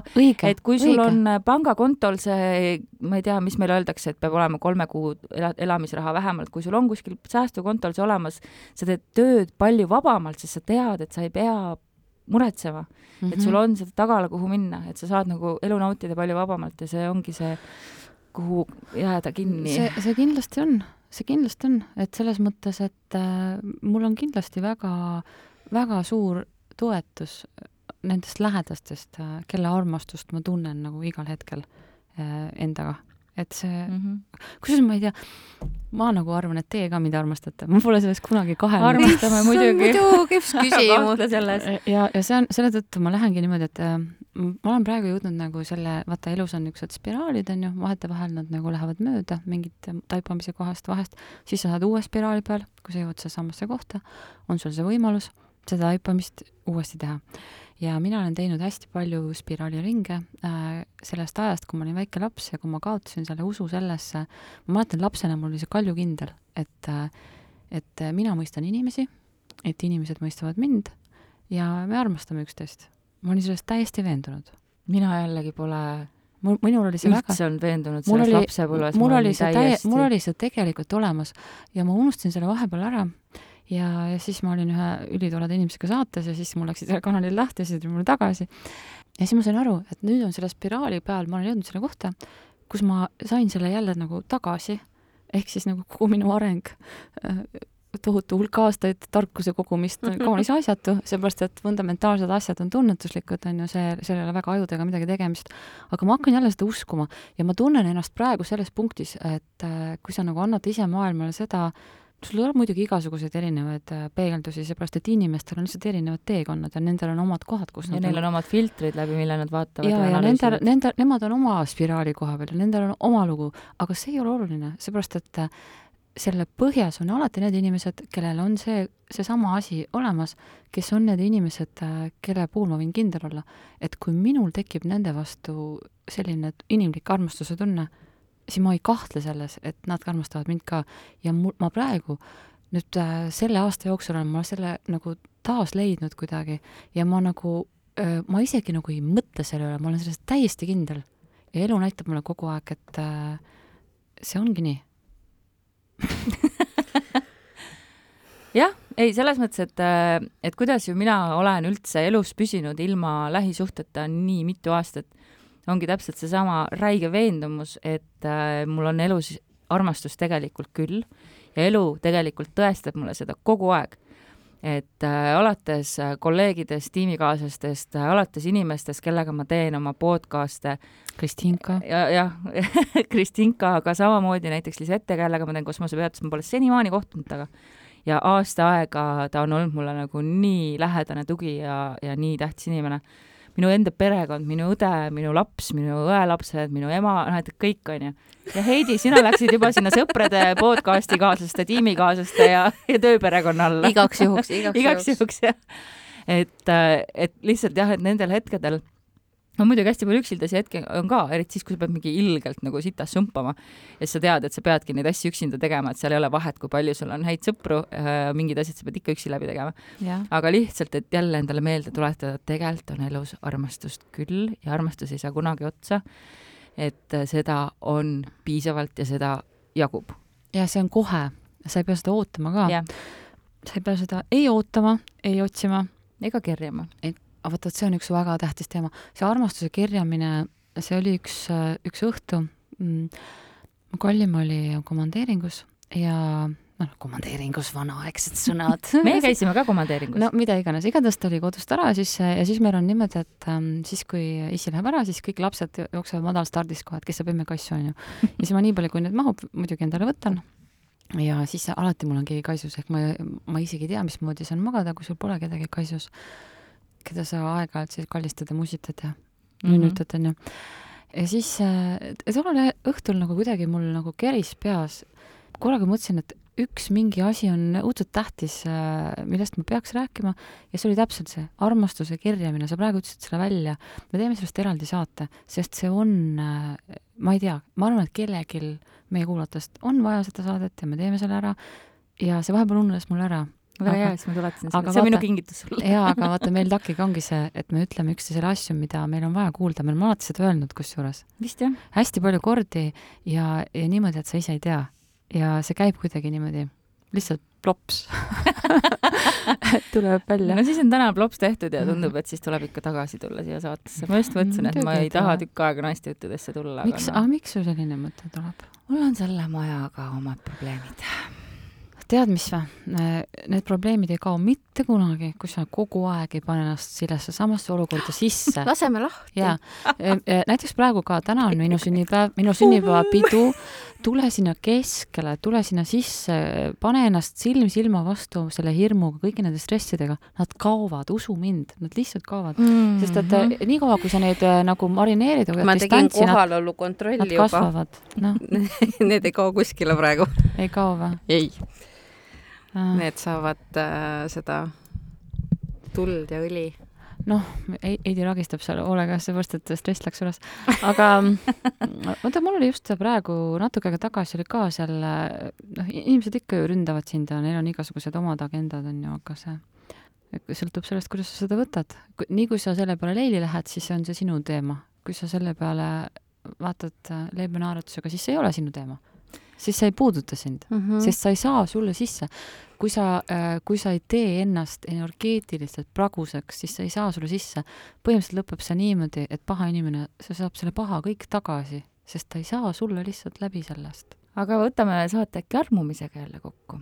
et kui sul õige. on pangakontol see, ma ei tea, mis meile öeldakse, et peab olema kolme kuu ela- elamisraha vähemalt, kui sul on kuskil säästukontol see olemas, sa teed tööd palju vabamalt, sest sa tead, et sa ei pea muretsema mm, Mhm. -hmm. et sul on seda tagala, kuhu minna, et sa saad nagu elu nautida palju vabamalt ja see ongi see, kuhu jääda kinni. see, see kindlasti on, see kindlasti on, et selles mõttes, et äh, mul on kindlasti väga, väga suur toetus nendest lähedastest, kelle armastust ma tunnen nagu igal hetkel äh, endaga. Et see, mm. -hmm. kusjuures ma ei tea, ma nagu arvan, et teie ka mind armastate, ma pole sellest kunagi kahelnud. armastame muidugi. muidugi üks küsimus. selles. ja, ja see on, selle tõttu ma lähengi niimoodi, et äh, ma olen praegu jõudnud nagu selle, vaata elus on niisugused spiraalid, on ju, vahetevahel nad nagu lähevad mööda mingit taipamise kohast vahest, siis sa saad uue spiraali peal, kui sa jõuad sellesamasse kohta, on sul see võimalus seda taipamist uuesti teha. Ja mina olen teinud hästi palju spiraaliringe äh, sellest ajast, kui ma olin väike laps ja kui ma kaotasin selle usu sellesse, ma mäletan lapsena mul oli see kaljukindel, et äh, et mina mõistan inimesi, et inimesed mõistavad mind ja me armastame üksteist. ma olin sellest täiesti veendunud. mina jällegi pole mul, minul oli see väga üldse olnud veendunud mul selles lapsepõlves. mul oli see täie-, mul oli see tegelikult olemas ja ma unustasin selle vahepeal ära ja, ja siis ma olin ühe ülitoleda inimesega saates ja siis mul läksid selle kanalid lahti ja siis tuli mulle tagasi. ja siis ma sain aru, et nüüd on selle spiraali peal, ma olen jõudnud selle kohta, kus ma sain selle jälle nagu tagasi, ehk siis nagu kogu minu areng, tohutu hulk aastaid tarkuse kogumist on kaunis asjatu, seepärast et fundamentaalsed asjad on tunnetuslikud, on ju, see, seal ei ole väga ajudega midagi tegemist. aga ma hakkan jälle seda uskuma ja ma tunnen ennast praegu selles punktis, et äh, kui sa nagu annad ise maailmale seda, sul tuleb muidugi igasuguseid erinevaid äh, peegeldusi, seepärast et inimestel on lihtsalt erinevad teekonnad ja nendel on omad kohad, kus ja nad neil on. omad filtrid läbi, mille nad vaatavad ja, ja ja nendel, nendel, nemad on oma spiraali koha peal ja nendel on oma lugu, aga see ei ole oluline, seepärast et äh, selle põhjas on alati need inimesed, kellel on see, seesama asi olemas, kes on need inimesed, kelle puhul ma võin kindel olla, et kui minul tekib nende vastu selline inimlik armastuse tunne, siis ma ei kahtle selles, et nad ka armastavad mind ka ja mul, ma praegu nüüd äh, selle aasta jooksul olen ma selle nagu taas leidnud kuidagi ja ma nagu äh, ma isegi nagu ei mõtle selle üle, ma olen selles täiesti kindel. ja elu näitab mulle kogu aeg, et äh, see ongi nii. jah, ei selles mõttes, et, et kuidas ju mina olen üldse elus püsinud ilma lähisuhteta nii mitu aastat, ongi täpselt seesama räige veendumus, et äh, mul on elus armastust tegelikult küll ja elu tegelikult tõestab mulle seda kogu aeg. et äh, alates äh, kolleegidest, tiimikaaslastest äh,, alates inimestest, kellega ma teen oma podcast'e, Kristiinka, ja, jah, Kristinka, aga samamoodi näiteks Lisette, kellega ma teen kosmosepeatust, ma pole senimaani kohtunud temaga. ja aasta aega ta on olnud mulle nagu nii lähedane tugi ja, ja nii tähtis inimene. Minu enda perekond, minu õde, minu laps, minu õelapsed, minu ema, noh, et kõik onju. ja Heidi, sina läksid juba sinna sõprade podcast'i kaaslaste, tiimikaaslaste ja, ja tööperekonna alla igaks juhuks, igaks, igaks juhuks jah. et, et lihtsalt jah, et nendel hetkedel no muidugi hästi palju üksildasi hetki on ka, eriti siis, kui sa pead mingi ilgelt nagu sitas sumpama ja sa tead, et sa peadki neid asju üksinda tegema, et seal ei ole vahet, kui palju sul on häid sõpru, mingid asjad sa pead ikka üksi läbi tegema. aga lihtsalt, et jälle endale meelde tuletada, et tegelikult on elus armastust küll ja armastus ei saa kunagi otsa. et seda on piisavalt ja seda jagub. ja see on kohe sa ei pea seda ootama ka sa ei pea seda ei ootama, ei otsima, ega kerjama. Aga vaata, et see on üks väga tähtis teema, see armastuse kirjamine, see oli üks, üks õhtu mm,, kallim oli komandeeringus ja noh, komandeeringus vanaaegsed sõnad. Meie käisime ka komandeeringus. No mida iganes, igatahes ta oli kodust ära siis ja siis meil on niimoodi, et ähm, siis, kui issi läheb ära, siis kõik lapsed jooksevad madalstardis kohe, et kes saab emme kassu, onju. ja siis ma nii palju, kui neid mahub, muidugi endale võtan. ja siis alati mul on keegi kaisus, ehk ma, ma isegi ei tea, mismoodi see on magada, kui sul pole kedagi kaisus, keda sa aeg-ajalt siis kallistad ja musitad ja Mhm. nunnutad, onju. ja siis äh, tollel õhtul nagu kuidagi mul nagu keris peas, korraga mõtlesin, et üks mingi asi on õudselt tähtis, millest ma peaks rääkima ja see oli täpselt see armastuse kirjamine, sa praegu ütlesid selle välja. me teeme sellest eraldi saate, sest see on, ma ei tea, ma arvan, et kellelgi meie kuulajatest on vaja seda saadet ja me teeme selle ära ja see vahepeal ununes mul ära. Väga hea, siis ma tuletasin seda, see on minu kingitus sulle. jaa, aga vaata, meil TAK-iga ongi see, et me ütleme üksteisele asju, mida meil on vaja kuulda, me oleme alati seda öelnud kusjuures vist jah. hästi palju kordi ja, ja niimoodi, et sa ise ei tea. ja see käib kuidagi niimoodi, lihtsalt plops tuleb välja no. siis on täna plops tehtud ja tundub, et siis tuleb ikka tagasi tulla siia saatesse. ma just mõtlesin, et ma ei taha tükk aega naistejuttudesse tulla, miks, aga aga noh, miks sul selline mõte tuleb? mul on selle majaga omad probleemid. tead, mis või? Need probleemid ei kao mitte kunagi, kui sa kogu aeg ei pane ennast sellesse samasse olukorda sisse. laseme lahti. jaa, näiteks praegu ka, täna on minu sünnipäev, minu sünnipäevapidu, tule sinna keskele, tule sinna sisse, pane ennast silm silma vastu selle hirmuga, kõigi nende stressidega, nad kaovad, usu mind, nad lihtsalt kaovad. sest et mm -hmm. niikaua, kui sa neid äh, nagu marineerid, ma tegin kohalolu nad kontrolli juba. kasvavad, noh, Need ei kao kuskile praegu. ei kao või? ei, need saavad äh, seda tuld ja õli. noh, Heidi ragistab seal hoolega, seepärast et stress läks üles. aga vaata, mul oli just praegu natuke aega tagasi oli ka seal, noh, inimesed ikka ju ründavad sind ja neil on igasugused omad agendad, on ju, aga see sõltub sellest, kuidas sa seda võtad. nii kui sa selle peale leili lähed, siis on see sinu teema. kui sa selle peale vaatad äh, leebe naeratusega, siis see ei ole sinu teema. Siis see ei puuduta sind. Mhm. sest sa ei saa sulle sisse. kui sa, kui sa ei tee ennast energeetiliselt praguseks, siis sa ei saa sulle sisse. põhimõtteliselt lõpeb see niimoodi, et paha inimene, see saab selle paha kõik tagasi, sest ta ei saa sulle lihtsalt läbi sellest. aga võtame saate äkki armumisega jälle kokku.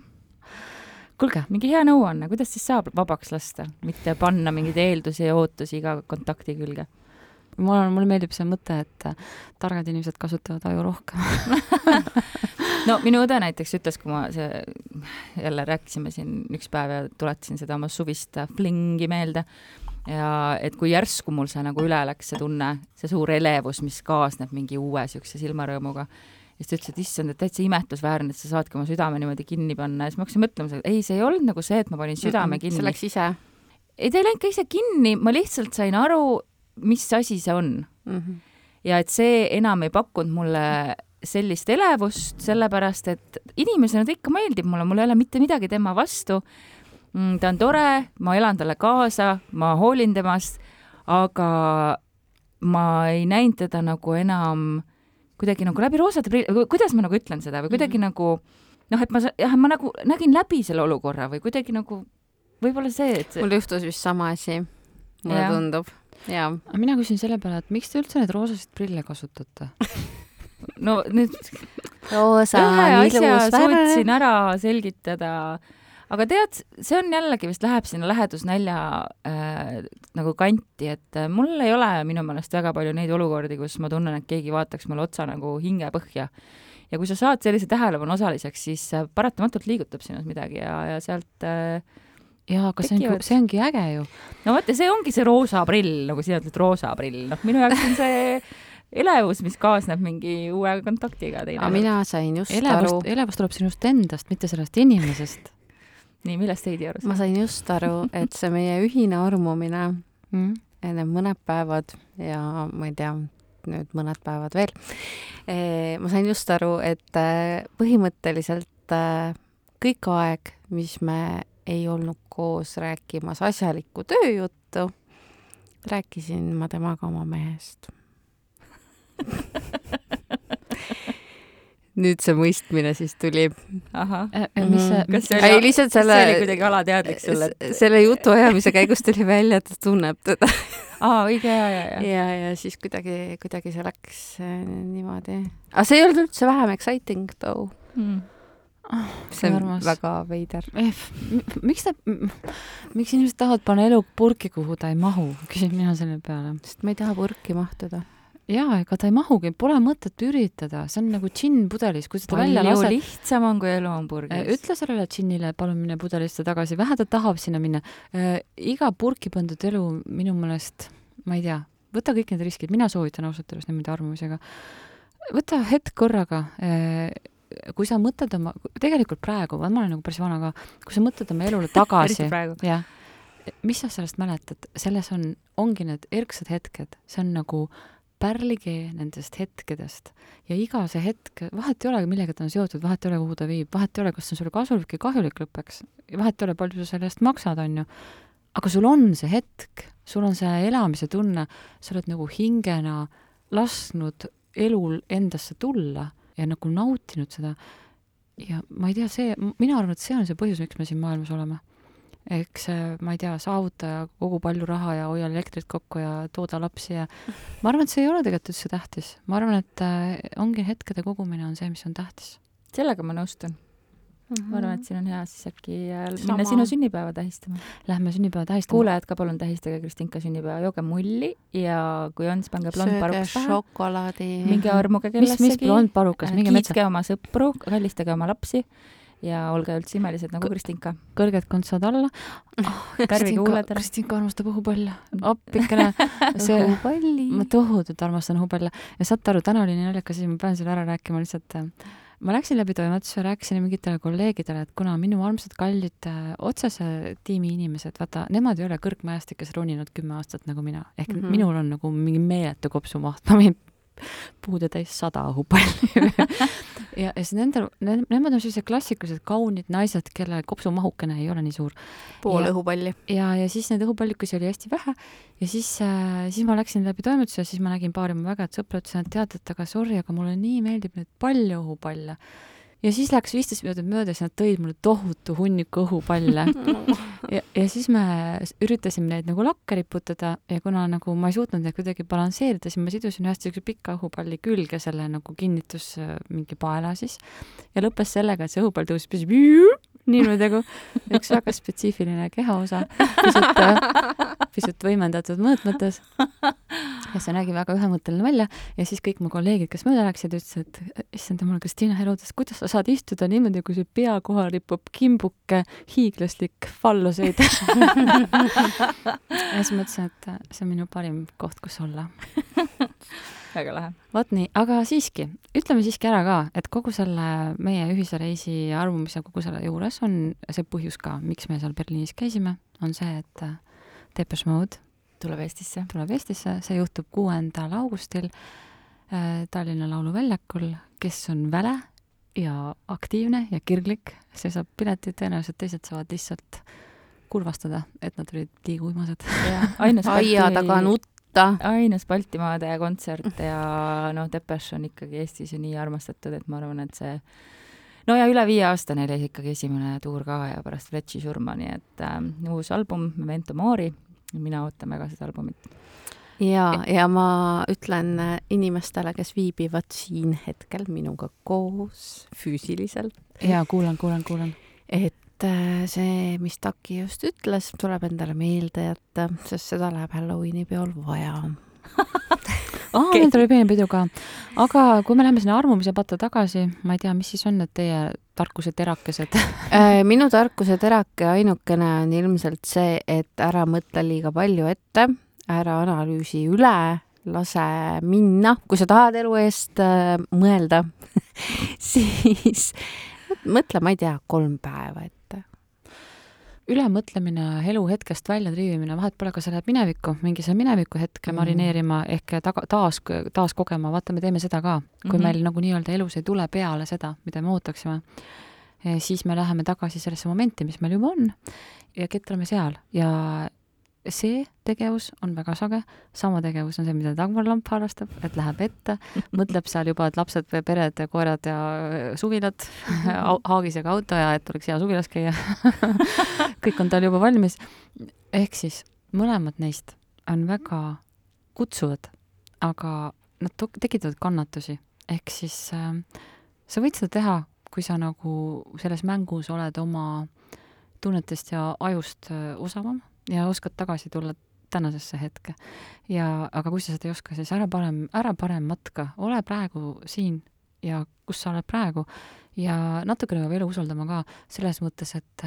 kuulge, mingi hea nõuanne, kuidas siis saab vabaks lasta, mitte panna mingeid eeldusi ja ootusi iga kontakti külge? mul on, mulle meeldib see mõte, et äh, targad inimesed kasutavad aju rohkem. no minu õde näiteks ütles, kui ma see, jälle rääkisime siin üks päev ja tuletasin seda oma suvist flingi meelde ja et kui järsku mul see nagu üle läks, see tunne, see suur elevus, mis kaasneb mingi uue siukse silmarõõmuga, siis ta ütles, et issand, et täitsa imetlusväärne, et sa saadki oma südame niimoodi kinni panna ja siis ma hakkasin mõtlema, ei, see ei olnud nagu see, et ma panin südame kinni see. läks ise ei, ta ei läinud ka ise kinni, ma lihtsalt sain aru, mis asi see on mm. -hmm. ja et see enam ei pakkunud mulle sellist elevust, sellepärast et inimesena ta ikka meeldib mulle, mul ei ole mitte midagi tema vastu. ta on tore, ma elan talle kaasa, ma hoolin temast, aga ma ei näinud teda nagu enam kuidagi nagu läbi roosade prill, kuidas ma nagu ütlen seda või kuidagi mm -hmm. nagu noh, et ma, jah, ma nagu nägin läbi selle olukorra või kuidagi nagu võib-olla see, et see... mul juhtus vist sama asi, mulle Jah. tundub. aga mina küsin selle peale, et miks te üldse neid roosasid prille kasutate? no nüüd roosa ühe asja suutsin ära selgitada, aga tead, see on jällegi vist läheb sinna lähedusnälja äh, nagu kanti, et äh, mul ei ole minu meelest väga palju neid olukordi, kus ma tunnen, et keegi vaataks mulle otsa nagu hingepõhja. ja kui sa saad sellise tähelepanu osaliseks, siis äh, paratamatult liigutab sinus midagi ja, ja sealt äh, jaa, aga see ongi see ongi äge ju. no vot ja see ongi see roosa prill, nagu sina ütled, roosa prill, noh, minu jaoks on see elevus, mis kaasneb mingi uue kontaktiga aga teine. mina sain just elevust aru,, elevus tuleb sinust endast, mitte sellest inimesest nii, millest Heidi aru ma saab? sain just aru, et see meie ühine armumine, mm.. need mõned päevad ja ma ei tea, nüüd mõned päevad veel. ma sain just aru, et eh, põhimõtteliselt eh, kõik aeg, mis me ei olnud koos rääkimas asjalikku tööjuttu, rääkisin ma temaga oma mehest. nüüd see mõistmine siis tuli. ahah. mis see, kas see ei, oli, lihtsalt see oli selle, kuidagi alateadlik sul, et selle jutuajamise käigus tuli välja, et ta tunneb teda aa, õige, ja, ja, ja. ja, ja siis kuidagi, kuidagi see läks äh, niimoodi. aga see ei olnud üldse vähem exciting though. Mm. see on armas. väga veider. Eh, miks ta, miks inimesed tahavad panna elu purki, kuhu ta ei mahu, küsin mina selle peale. sest ma ei taha purki mahtuda. jaa, ega ta ei mahugi, pole mõtet üritada, see on nagu džinn pudelis, kui sa ta välja lased. lihtsam on, kui elu on purgis. ütle sellele džinnile, palun mine pudelisse tagasi, vähe ta tahab sinna minna. iga purki pandud elu minu meelest, ma ei tea, võta kõik need riskid, mina soovitan ausalt öeldes niimoodi arvamusega. võta hetk korraga. kui sa mõtled oma, tegelikult praegu, ma olen nagu päris vana ka, kui sa mõtled oma elule tagasi jah, mis sa sellest mäletad, selles on, ongi need erksad hetked, see on nagu pärlikee nendest hetkedest. Ja iga see hetk, vahet ei ole, millega ta on seotud, vahet ei ole, kuhu ta viib, vahet ei ole, kas see on sulle kasulik või kahjulik lõppeks, vahet ei ole, palju sa selle eest maksad, on ju, aga sul on see hetk, sul on see elamise tunne, sa oled nagu hingena lasknud elul endasse tulla ja nagu nautinud seda. Ja ma ei tea, see, mina arvan, et see on see põhjus, miks me siin maailmas oleme. Eks see, ma ei tea, saavuta ja kogu palju raha ja hoia elektrit kokku ja tooda lapsi ja ma arvan, et see ei ole tegelikult üldse tähtis. ma arvan, et äh, ongi hetkede kogumine on see, mis on tähtis. sellega ma nõustun. ma arvan, et siin on hea siis äkki äh, Sama. minna sinu sünnipäeva tähistama. Lähme sünnipäeva tähistama. kuulajad ka palun tähistage Kristinka sünnipäeva, jooge mulli ja kui on, siis pange blond paruks pähe. šokolaadi. minge armuge mis, mis kellessegi. blond parukas, minge metsa, kiitke oma sõpru, kallistage oma lapsi ja olge üldse imelised nagu Kristinka. kõrged kontsad alla. Kärvige huuled ära. Kristinka armastab õhupalle. appikene, see, ma tohutult armastan õhupallle ja saate aru, täna oli nii naljakas asi, ma pean selle ära rääkima lihtsalt. ma läksin läbi toimetuse, rääkisin mingitele kolleegidele, et kuna minu armsad kallid äh, otsese tiimi inimesed, vaata, nemad ei ole kõrgmajastikes roninud kümme aastat nagu mina, ehk mm. -hmm. minul on nagu mingi meeletu kopsumaht, ma võin puude täis sada õhupalli ja, ja siis nendel ne,, nemad on sellised klassikalised kaunid naised, kelle kopsumahukene ei ole nii suur pool Ja- õhupalli. ja, ja siis neid õhupallikusi oli hästi vähe ja siis äh,, siis ma läksin läbi toimetuse siis ma nägin paari oma väga head sõpra, ütlesin, et tead, et aga sorry, aga mulle nii meeldib neid palju õhupalle. Ja siis läks viisteist minutit mööda, siis nad tõid mulle tohutu hunniku õhupalle. Ja, ja siis me üritasime neid nagu lakke riputada ja kuna nagu ma ei suutnud neid kuidagi balansseerida, siis ma sidusin ühest siukse pika õhupalli külge selle nagu kinnitus mingi paela siis ja lõppes sellega, et see õhupall tõusis nagu üks väga spetsiifiline kehaosa, pisut, pisut võimendatud mõõtmetes. ja see nägi väga ühemõtteline välja ja siis kõik mu kolleegid, kes mööda läksid, ütlesid, et issand jumal, Kristiina Herodes, kuidas sa saad istuda niimoodi, kui su pea kohal ripub kimbuke hiiglaslik falloseid. ja siis mõtlesin, et see on minu parim koht, kus olla väga lahe. vot nii, aga siiski, ütleme siiski ära ka, et kogu selle meie ühise reisi armumise kogu selle juures on see põhjus ka, miks me seal Berliinis käisime, on see, et äh, Depeche Mode tuleb Eestisse. tuleb Eestisse, see juhtub kuuendal augustil äh, Tallinna Lauluväljakul, kes on väle ja aktiivne ja kirglik, see saab piletid, tõenäoliselt teised saavad lihtsalt kurvastada, et nad olid liiga uimased. aia taga nutta. Ainus Baltimaade kontsert ja noh, Depeche on ikkagi Eestis ju nii armastatud, et ma arvan, et see no ja üle viie aasta neil oli ikkagi esimene tuur ka ja pärast Fletchi surma, nii et äh, uus album Memento Mori, mina ootan väga seda albumit. ja, ja ma ütlen inimestele, kes viibivad siin hetkel minuga koos füüsiliselt, jaa, kuulan, kuulan, kuulan. et äh, see, mis Taki just ütles, tuleb endale meelde jätta, sest seda läheb Halloweeni peol vaja. aa, meil tuli pieni pidu ka. aga kui me läheme sinna armumise patta tagasi, ma ei tea, mis siis on need teie tarkuse terakesed? Äh, minu tarkuse terake ainukene on ilmselt see, et ära mõtle liiga palju ette, ära analüüsi üle, lase minna, kui sa tahad elu eest äh, mõelda, siis mõtle, ma ei tea, kolm päeva ette. ülemõtlemine, elu hetkest välja triivimine, vahet pole, kas sa lähed minevikku, mingi see mineviku hetke Mhm. marineerima ehk taga, taas, taas kogema, vaata, me teeme seda ka. kui mm. -hmm. meil nagu nii-öelda elus ei tule peale seda, mida me ootaksime, siis me läheme tagasi sellesse momenti, mis meil juba on ja ketrame seal ja see tegevus on väga sage, sama tegevus on see, mida Dagmar Lamp harrastab, et läheb ette, mõtleb seal juba, et lapsed, pered, koerad ja äh, suvilad, haagisega auto ja et oleks hea suvilas käia. Kõik on tal juba valmis. ehk siis mõlemad neist on väga kutsuvad, aga nad tekitavad kannatusi, ehk siis äh, sa võid seda teha, kui sa nagu selles mängus oled oma tunnetest ja ajust äh, osavam ja oskad tagasi tulla tänasesse hetke. ja, aga kui sa seda ei oska, siis ära parem, ära parem matka, ole praegu siin ja kus sa oled praegu ja natukene peab elu usaldama ka selles mõttes, et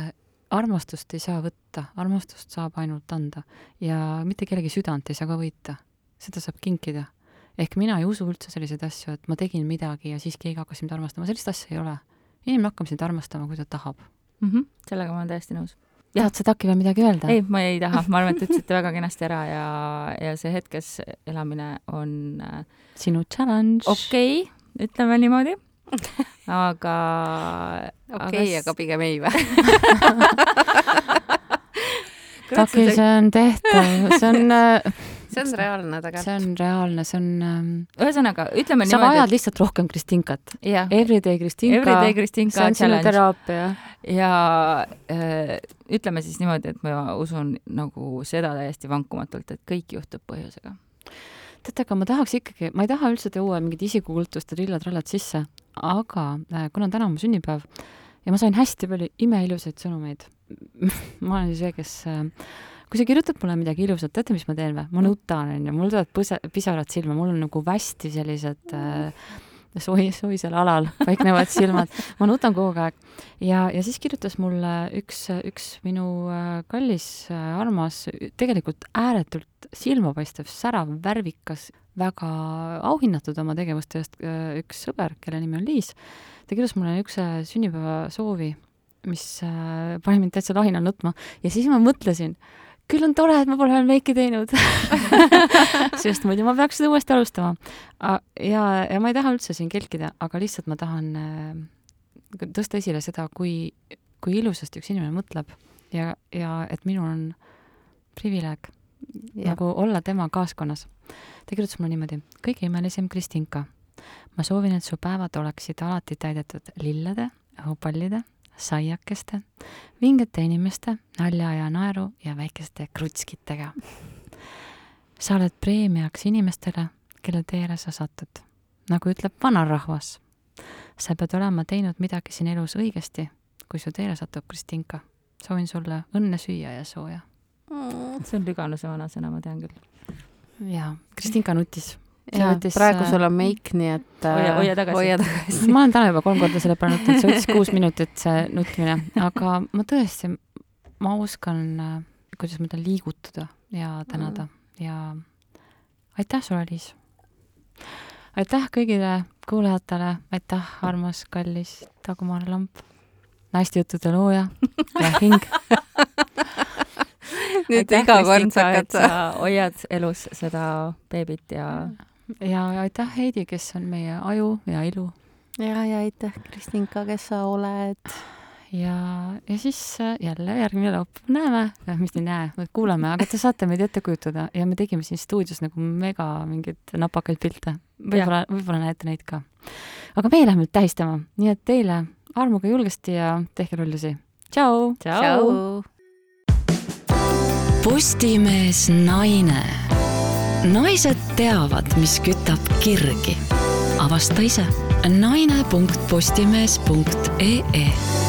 armastust ei saa võtta, armastust saab ainult anda ja mitte kellegi südant ei saa ka võita, seda saab kinkida. ehk mina ei usu üldse selliseid asju, et ma tegin midagi ja siis keegi hakkas mind armastama, sellist asja ei ole. inimene hakkab sind armastama, kui ta tahab mm. -hmm. sellega ma olen täiesti nõus tahad sa Taki veel midagi öelda? ei, ma ei taha, ma arvan, et ütlesite väga kenasti ära ja, ja see hetkes elamine on äh, sinu challenge. okei okay,, ütleme niimoodi. aga okei okay,, aga pigem ei või Taki, see on tehtav, see on äh, see on reaalne tegelikult. see on reaalne, see on ähm, ühesõnaga, ütleme sa niimoodi. vajad et... lihtsalt rohkem Kristinkat. Everyday Kristinka. Everyday Kristinka see on sinu teraapia. Ja äh, ütleme siis niimoodi, et ma usun nagu seda täiesti vankumatult, et kõik juhtub põhjusega. teate, aga ma tahaks ikkagi, ma ei taha üldse tuua mingit isikukultust ja trilla-trallat sisse, aga äh, kuna täna on mu sünnipäev ja ma sain hästi palju imeilusaid sõnumeid ma olen see, kes äh, kui sa kirjutad mulle midagi ilusat, teate, mis ma teen või? ma nutan, onju, mul tulevad põse, pisarad silma, mul on nagu hästi sellised äh, soi-, soisel alal paiknevad silmad. ma nutan kogu aeg. ja, ja siis kirjutas mulle üks, üks minu äh, kallis äh,, armas, tegelikult ääretult silmapaistev, särav, värvikas, väga auhinnatud oma tegevuste eest äh, üks sõber, kelle nimi on Liis. ta kirjutas mulle niisuguse sünnipäevasoovi, mis pani mind täitsa lahinal nutma ja siis ma mõtlesin, küll on tore, et ma pole veel meiki teinud sest muidu ma peaks seda uuesti alustama. ja, ja ma ei taha üldse siin kelkida, aga lihtsalt ma tahan äh, tõsta esile seda, kui, kui ilusasti üks inimene mõtleb ja, ja et minul on privileeg ja. nagu olla tema kaaskonnas. ta kirjutas mulle niimoodi, kõige imelisem Kristinka, ma soovin, et su päevad oleksid alati täidetud lillede, õhupallide saiakeste, vingete inimeste, nalja ja naeru ja väikeste krutskitega. sa oled preemiaks inimestele, kelle teele sa satud. nagu ütleb vanarahvas, sa pead olema teinud midagi siin elus õigesti, kui su teele satub Kristinka. soovin sulle õnne süüa ja sooja mm.. see on Lüganuse vanasõna, ma tean küll. jaa, Kristinka nutis ja võttis, praegu sul on meik, nii et hoia, hoia tagasi. hoia tagasi. ma olen täna juba kolm korda selle peale nuttinud, see võttis kuus minutit, see nutmine, aga ma tõesti, ma oskan, kuidas ma ütlen, liigutada ja tänada mm. ja aitäh sulle, Liis. aitäh kõigile kuulajatele, aitäh, armas, kallis Dagmar Lamp, naistejuttude looja ja hing nüüd iga kord sa hakkad sa hoiad elus seda beebit ja ja aitäh, Heidi, kes on meie aju ja ilu. ja, ja aitäh, Kristinka, kes sa oled. ja, ja siis äh, jälle järgmine laupäev näeme, mis ei näe, kuulame, aga te saate meid ette kujutada ja me tegime siin stuudios nagu mega mingeid napakaid pilte. võib-olla, võib-olla näete neid ka. aga meie läheme nüüd tähistama, nii et teile armuge julgesti ja tehke lollusi. tšau. tšau. Postimees naine naised teavad, mis kütab kirgi. avasta ise naine.postimees.ee